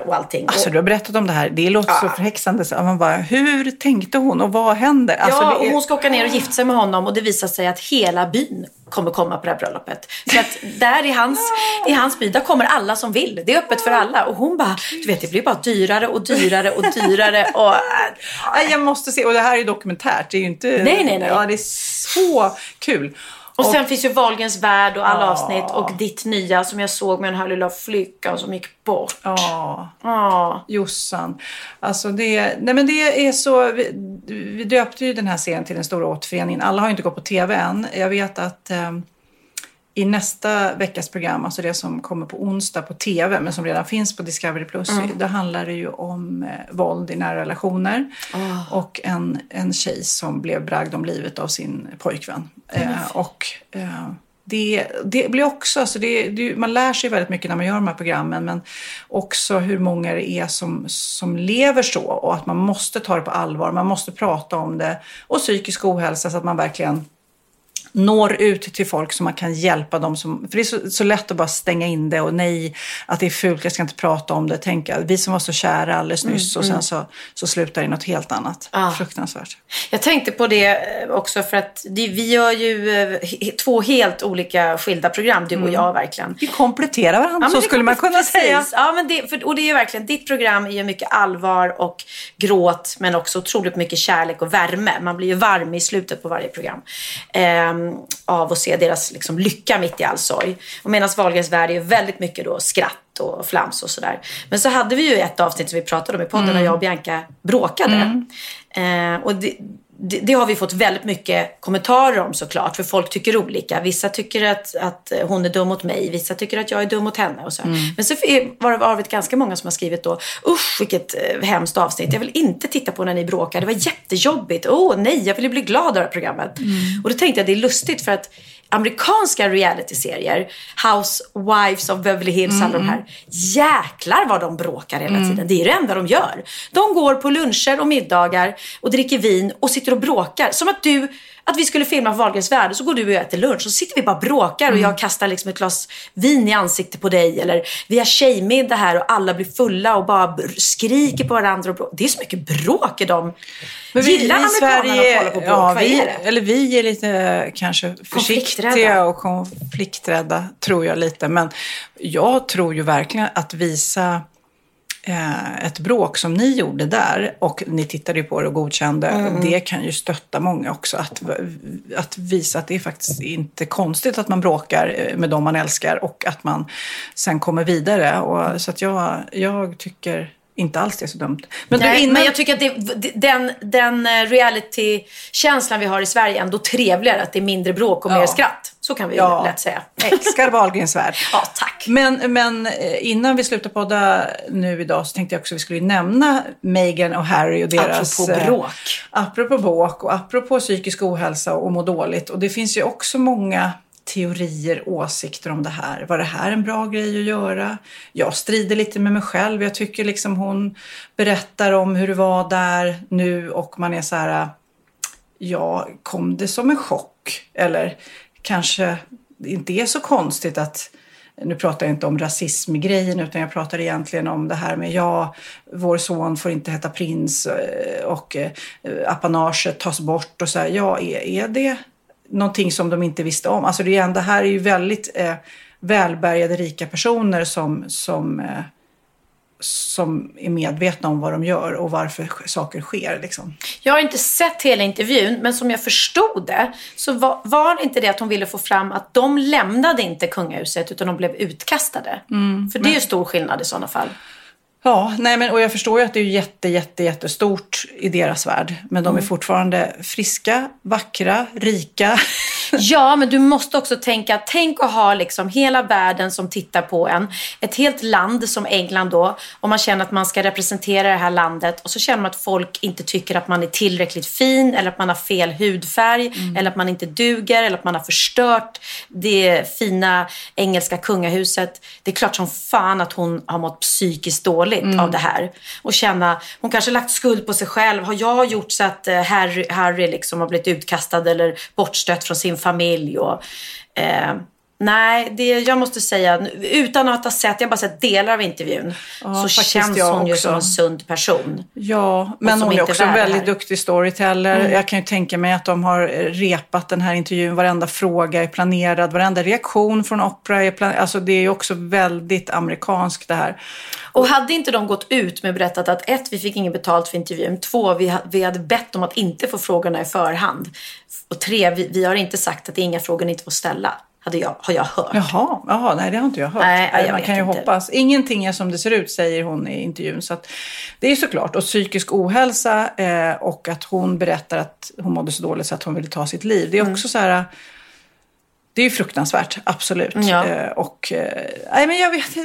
och allting. Alltså du har berättat om det här. Det låter så förhäxande. Så man bara, hur tänkte hon och vad händer? Alltså, ja, och hon ska åka ner och gifta sig med honom och det visar sig att hela byn kommer komma på det här bröllopet. Så att där i hans, i hans by, där kommer alla som vill. Det är öppet för alla. Och hon bara, du vet det blir bara dyrare och dyrare och dyrare. Och, Nej, jag måste se. Och det här är dokumentärt. Det är ju inte... Nej, nej, nej. Ja, det är så kul. Och sen finns ju Wahlgrens värld och alla avsnitt och ditt nya som jag såg med den här lilla flickan som gick bort. Ja. Ja. Jossan. Alltså det, nej men det är så, vi, vi döpte ju den här serien till Den stora återföreningen. Alla har ju inte gått på tv än. Jag vet att eh, i nästa veckas program, alltså det som kommer på onsdag på tv, men som redan finns på Discovery Plus, Mm. där handlar det ju om eh, våld i nära relationer. Och en, en tjej som blev bragd om livet av sin pojkvän. Eh, och eh, det, det blir också, alltså det, det, man lär sig väldigt mycket när man gör de här programmen, men också hur många det är som, som lever så och att man måste ta det på allvar, man måste prata om det och psykisk ohälsa så att man verkligen når ut till folk så man kan hjälpa dem. Som, för det är så, så lätt att bara stänga in det och nej, att det är fult, jag ska inte prata om det. Tänka, vi som var så kära alldeles nyss och sen så, så slutar det i något helt annat. Ah. Fruktansvärt. Jag tänkte på det eh, också för att det, vi gör ju eh, två helt olika skilda program, du och jag verkligen. Vi kompletterar varandra, men så skulle man kunna precis. säga. Ja, men det, för, och det är ju verkligen, ditt program är ju mycket allvar och gråt men också otroligt mycket kärlek och värme. Man blir ju varm i slutet på varje program ehm, av att se deras liksom, lycka mitt i all sorg. Och medan Wahlgrens värld är ju väldigt mycket då skratt och flams och sådär. Men så hade vi ju ett avsnitt som vi pratade om i podden Mm. när jag och Bianca bråkade. Eh, och det, det, det har vi fått väldigt mycket kommentarer om såklart. För folk tycker olika. Vissa tycker att, att hon är dum mot mig. Vissa tycker att jag är dum mot henne. Och så. Men så var det var det ganska många som har skrivit då. Usch vilket eh, hemskt avsnitt. Jag vill inte titta på när ni bråkar. Det var jättejobbigt. Åh nej, jag vill ju bli glad av det här programmet. Och då tänkte jag det är lustigt för att amerikanska realityserier, Housewives of Beverly Hills, alla de här. Jäklar vad de bråkar hela tiden. Det är det enda de gör. De går på luncher och middagar och dricker vin och sitter och bråkar. Som att du, att vi skulle filma på Wahlgrens värld så går du och äter lunch och så sitter vi bara och bråkar och jag kastar liksom ett glas vin i ansiktet på dig. Eller vi har tjejmiddag här och alla blir fulla och bara skriker på varandra. Och bråk. Det är så mycket bråk i dem. Men vi, Gillar vi amerikanerna Sverige, att hålla på och bråka? ja, Vad vi, är det? eller vi är lite kanske försiktiga och konflikträdda, tror jag lite. Men jag tror ju verkligen att visa ett bråk som ni gjorde där och ni tittade ju på det och godkände, Mm. det kan ju stötta många också. Att, att visa att det är faktiskt inte konstigt att man bråkar eh, med dem man älskar och att man sen kommer vidare. Och, så att jag, jag tycker inte alls det är så dumt. Men, Nej, du, innan... men jag tycker att det, den, den eh, reality-känslan vi har i Sverige är ändå trevligare. Att det är mindre bråk och Ja. mer skratt. Så kan vi Ja. lätt säga. älskar Wahlgrens värld. Ja, tack. Men, men eh, innan vi slutar podda nu idag så tänkte jag också att vi skulle nämna Meghan och Harry och deras... Apropå eh, bråk. Apropå bråk och apropå psykisk ohälsa och må dåligt. Och det finns ju också många teorier, åsikter om det här. Var det här en bra grej att göra? Jag strider lite med mig själv. Jag tycker liksom hon berättar om hur det var där nu och man är så här, ja, kom det som en chock? Eller kanske inte är så konstigt att nu pratar jag inte om rasismgrejen utan jag pratar egentligen om det här med ja, vår son får inte heta prins eh, och eh, apanaget tas bort och så här. Ja, är, är det någonting som de inte visste om? Alltså det, är, det här är ju väldigt eh, välbärgade rika personer som, som, eh, som är medvetna om vad de gör och varför saker sker. Liksom. Jag har inte sett hela intervjun, men som jag förstod det så var, var det inte det att hon ville få fram att de lämnade inte kungahuset utan de blev utkastade. För det är ju stor skillnad i sådana fall. Ja, nej men, och jag förstår ju att det är jätte, jätte, jättestort i deras värld. Men de är fortfarande friska, vackra, rika. Ja, men du måste också tänka, tänk att ha liksom hela världen som tittar på en. Ett helt land som England då. Och man känner att man ska representera det här landet. Och så känner man att folk inte tycker att man är tillräckligt fin. Eller att man har fel hudfärg. Eller att man inte duger. Eller att man har förstört det fina engelska kungahuset. Det är klart som fan att hon har mått psykiskt dåligt av det här. Och känna, hon kanske lagt skuld på sig själv. Har jag gjort så att eh, Harry, Harry liksom har blivit utkastad eller bortstött från sin familj? Och, eh, nej, det, jag måste säga, utan att ha sett, jag har bara sett delar av intervjun, Ja, så känns hon ju också. som en sund person. Ja, men hon är också en väldigt duktig storyteller. Mm. Jag kan ju tänka mig att de har repat den här intervjun. Varenda fråga är planerad, varenda reaktion från Oprah är planerad. Alltså det är ju också väldigt amerikanskt det här. Och hade inte de gått ut med berättat att ett, vi fick inget betalt för intervjun. Två, vi, vi hade bett om att inte få frågorna i förhand. Och tre, vi, vi har inte sagt att det är inga frågor ni inte får ställa. Hade jag, har jag hört. Jaha, jaha, nej det har inte jag hört. Nej, jag man kan ju inte. hoppas. Ingenting är som det ser ut, säger hon i intervjun. Så att, det är såklart. Och psykisk ohälsa eh, och att hon berättar att hon mådde så dåligt så att hon ville ta sitt liv. Det är också så här... Det är ju fruktansvärt, absolut. Ja. Eh, och, eh, men jag, vet,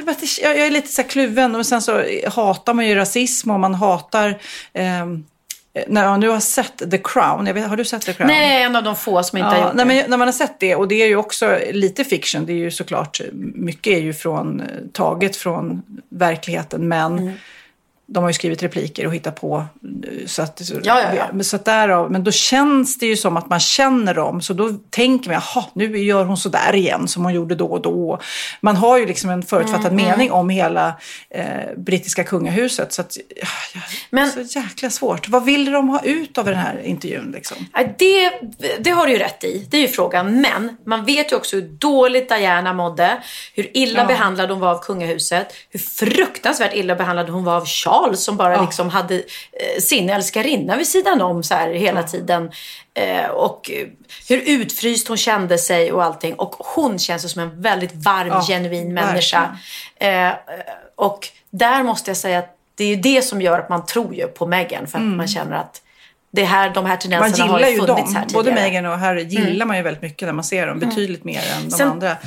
jag, jag är lite så kluven. Men sen så hatar man ju rasism och man hatar... ehm, när jag nu har sett The Crown, jag vet, har du sett The Crown? Nej, en av de få som inte har Ja, gjort nej, det. men när man har sett det, och det är ju också lite fiction, det är ju såklart, mycket är ju från, eh, taget från verkligheten, men Mm. De har ju skrivit repliker och hittat på. eh, Så att, Ja, ja, ja. Så att därav, men då känns det ju som att man känner dem, så då tänker man, jaha, nu gör hon så där igen som hon gjorde då och då. Man har ju liksom en förutfattad Mm, mening om hela eh, brittiska kungahuset, så att, Men- så jäkla svårt. Vad vill de ha ut av den här intervjun liksom? Det, det har du ju rätt i. Det är ju frågan. Men man vet ju också hur dåligt Diana mådde. Hur illa behandlad hon var av kungahuset. Hur fruktansvärt illa behandlad hon var av Charles som bara Ja. liksom hade eh, sin älskarinna vid sidan om så här hela tiden. Eh, och hur utfryst hon kände sig och allting. Och hon känns som en väldigt varm, Ja, genuin människa. Eh, och där måste jag säga att det är det som gör att man tror ju på Meghan. För att Mm. man känner att det här, de här tendenserna har ju ju funnits dem. här Både tidigare. Meghan och Harry gillar Mm. man ju väldigt mycket när man ser dem. Betydligt mer än de Sen- andra.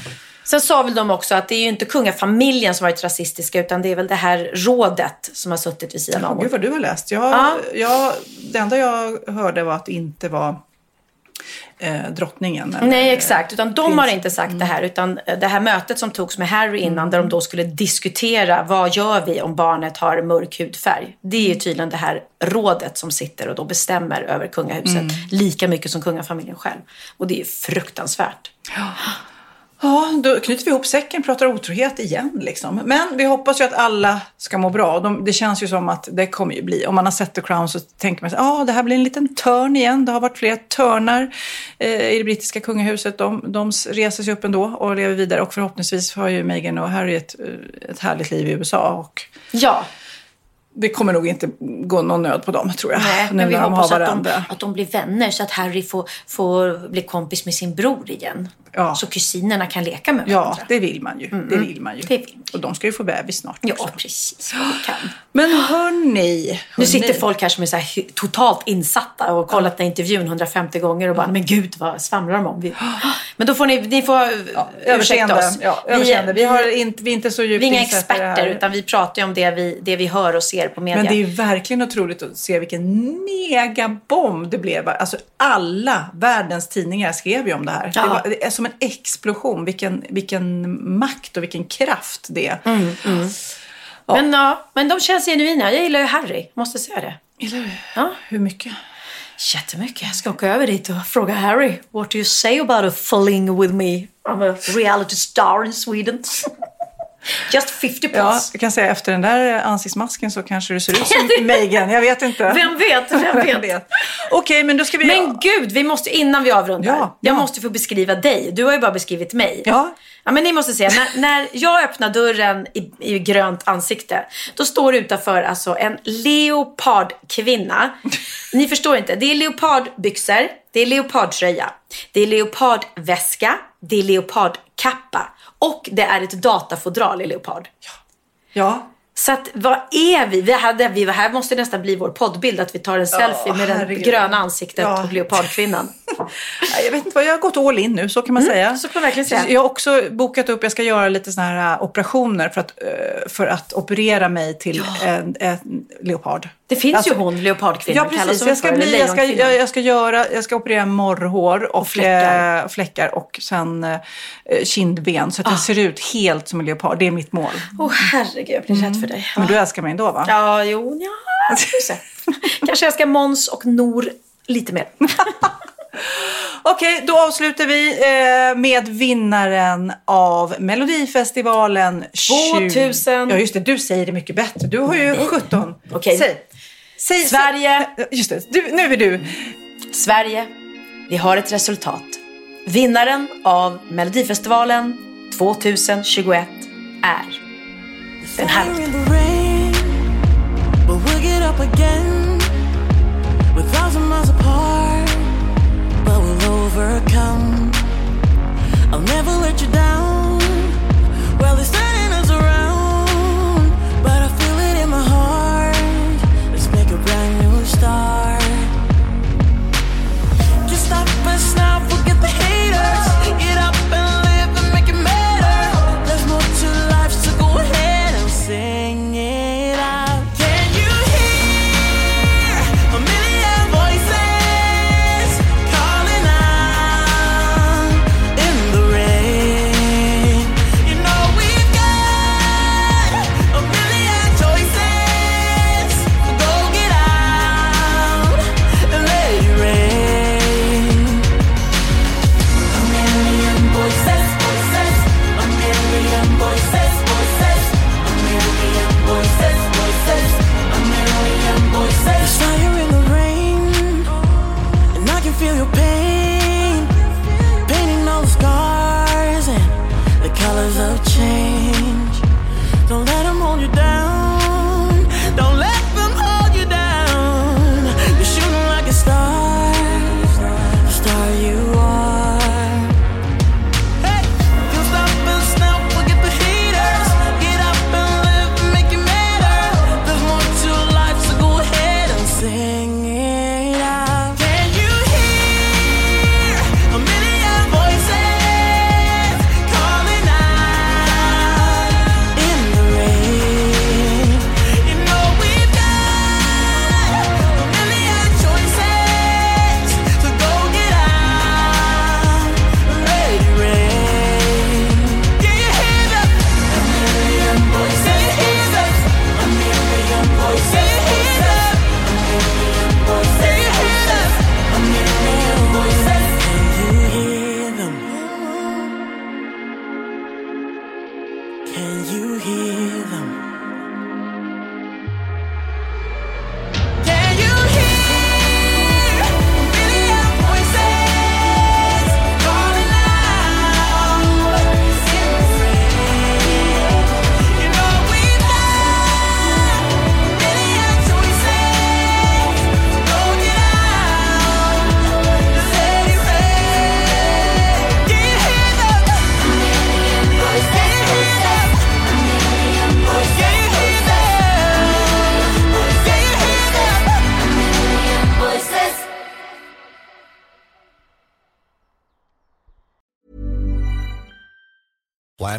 Sen sa väl de också att det är ju inte kungafamiljen som varit rasistiska utan det är väl det här rådet som har suttit vid sidan om. gud vad du har läst. Jag, Ja. jag, det enda jag hörde var att det inte var eh, drottningen. eller, Nej, exakt. Utan de har prins. inte sagt det här. Utan det här mötet som togs med Harry innan, där de då skulle diskutera vad gör vi om barnet har mörk hudfärg. Det är ju tydligen det här rådet som sitter och då bestämmer över kungahuset lika mycket som kungafamiljen själv. Och det är ju fruktansvärt. Ja, då knyter vi ihop säcken, pratar otrohet igen. Liksom. Men vi hoppas ju att alla ska må bra. De, det känns ju som att det kommer ju bli. Om man har sett The Crown så tänker man sig ja, det här blir en liten törn igen. Det har varit flera törnar eh, i det brittiska kungahuset. De, de reser sig upp ändå och lever vidare. Och förhoppningsvis har ju Meghan och Harry ett, eh, ett härligt liv i USA. Och Ja, det kommer nog inte gå någon nöd på dem, tror jag. nej, men vi hoppas att de, att de blir vänner så att Harry får, får bli kompis med sin bror igen. Ja. Så kusinerna kan leka med Ja, varandra. det vill man ju. Det vill man ju. Det vill Och de ska ju få bebis snart. Ja, också. precis. Vi kan. Men hörni, Nu sitter folk här som är så här totalt insatta och har kollat den intervjun 150 gånger och bara, men gud vad svamlar de om? Vi... Men då får ni, ni får ursäkta Överseende. oss. Ja, överseende. Vi, har inte, vi är inte så djupt vi är inga experter utan vi pratar ju om det vi, det vi hör och ser på media. Men det är verkligen otroligt att se vilken megabomb det blev. Alltså alla världens tidningar skrev ju om det här. Ja. Det, var, som en explosion. Vilken, vilken makt och vilken kraft det är. Mm, men, ja, men de känns genuina. Jag gillar ju Harry, måste säga det. Gillar du? Ja. Hur mycket? Jättemycket. Jag ska åka över dit och fråga Harry. What do you say about a fling with me? I'm a reality star in Sweden. Just 50 plus. Ja, jag kan säga efter den där ansiktsmasken så kanske du ser ut som Meghan. Jag vet inte. Vem vet? Vem vet? Okej, men då ska vi... Men gud, vi måste innan vi avrundar. Ja, jag ja. måste få beskriva dig. Du har ju bara beskrivit mig. Ja. Ja, men ni måste se, när, när jag öppnar dörren i, i grönt ansikte, då står utanför alltså en leopardkvinna. Ni förstår inte, det är leopardbyxor, det är leopardtröja, det är leopardväska, det är leopardkappa och det är ett datafodral i leopard. Ja. Så att, vad är vi? Hade, vi, det här måste nästan bli vår poddbild, att vi tar en selfie med det herregud. gröna ansiktet Ja. och leopardkvinnan. Jag vet inte vad, jag har gått all in nu, så kan man säga. Mm, så kan man verkligen säga. Jag har också bokat upp, jag ska göra lite såna här äh, operationer för att, äh, för att operera mig till en, en leopard. Det finns Alltså- ju hon, leopardkvinnan, Ja, precis. Jag ska, bli, jag, ska, jag, jag, ska göra, jag ska operera morrhår och, fläckar. eh, fläckar och sen eh, kindben så att jag Ah. ser ut helt som en leopard. Det är mitt mål. Åh herregud, jag blir rädd för dig. Men du älskar mig ändå va? Ja, jo, ja, se. Kanske jag ska Måns och Nor lite mer. Okej, då avslutar vi eh, med vinnaren av Melodifestivalen 2000. Ja, just det. Du säger det mycket bättre. Du har ju 17. Okej. Säg. Säg, Sverige. Just det. Du, nu är du. Sverige, vi har ett resultat. Vinnaren av Melodifestivalen 2021 är den här. Fire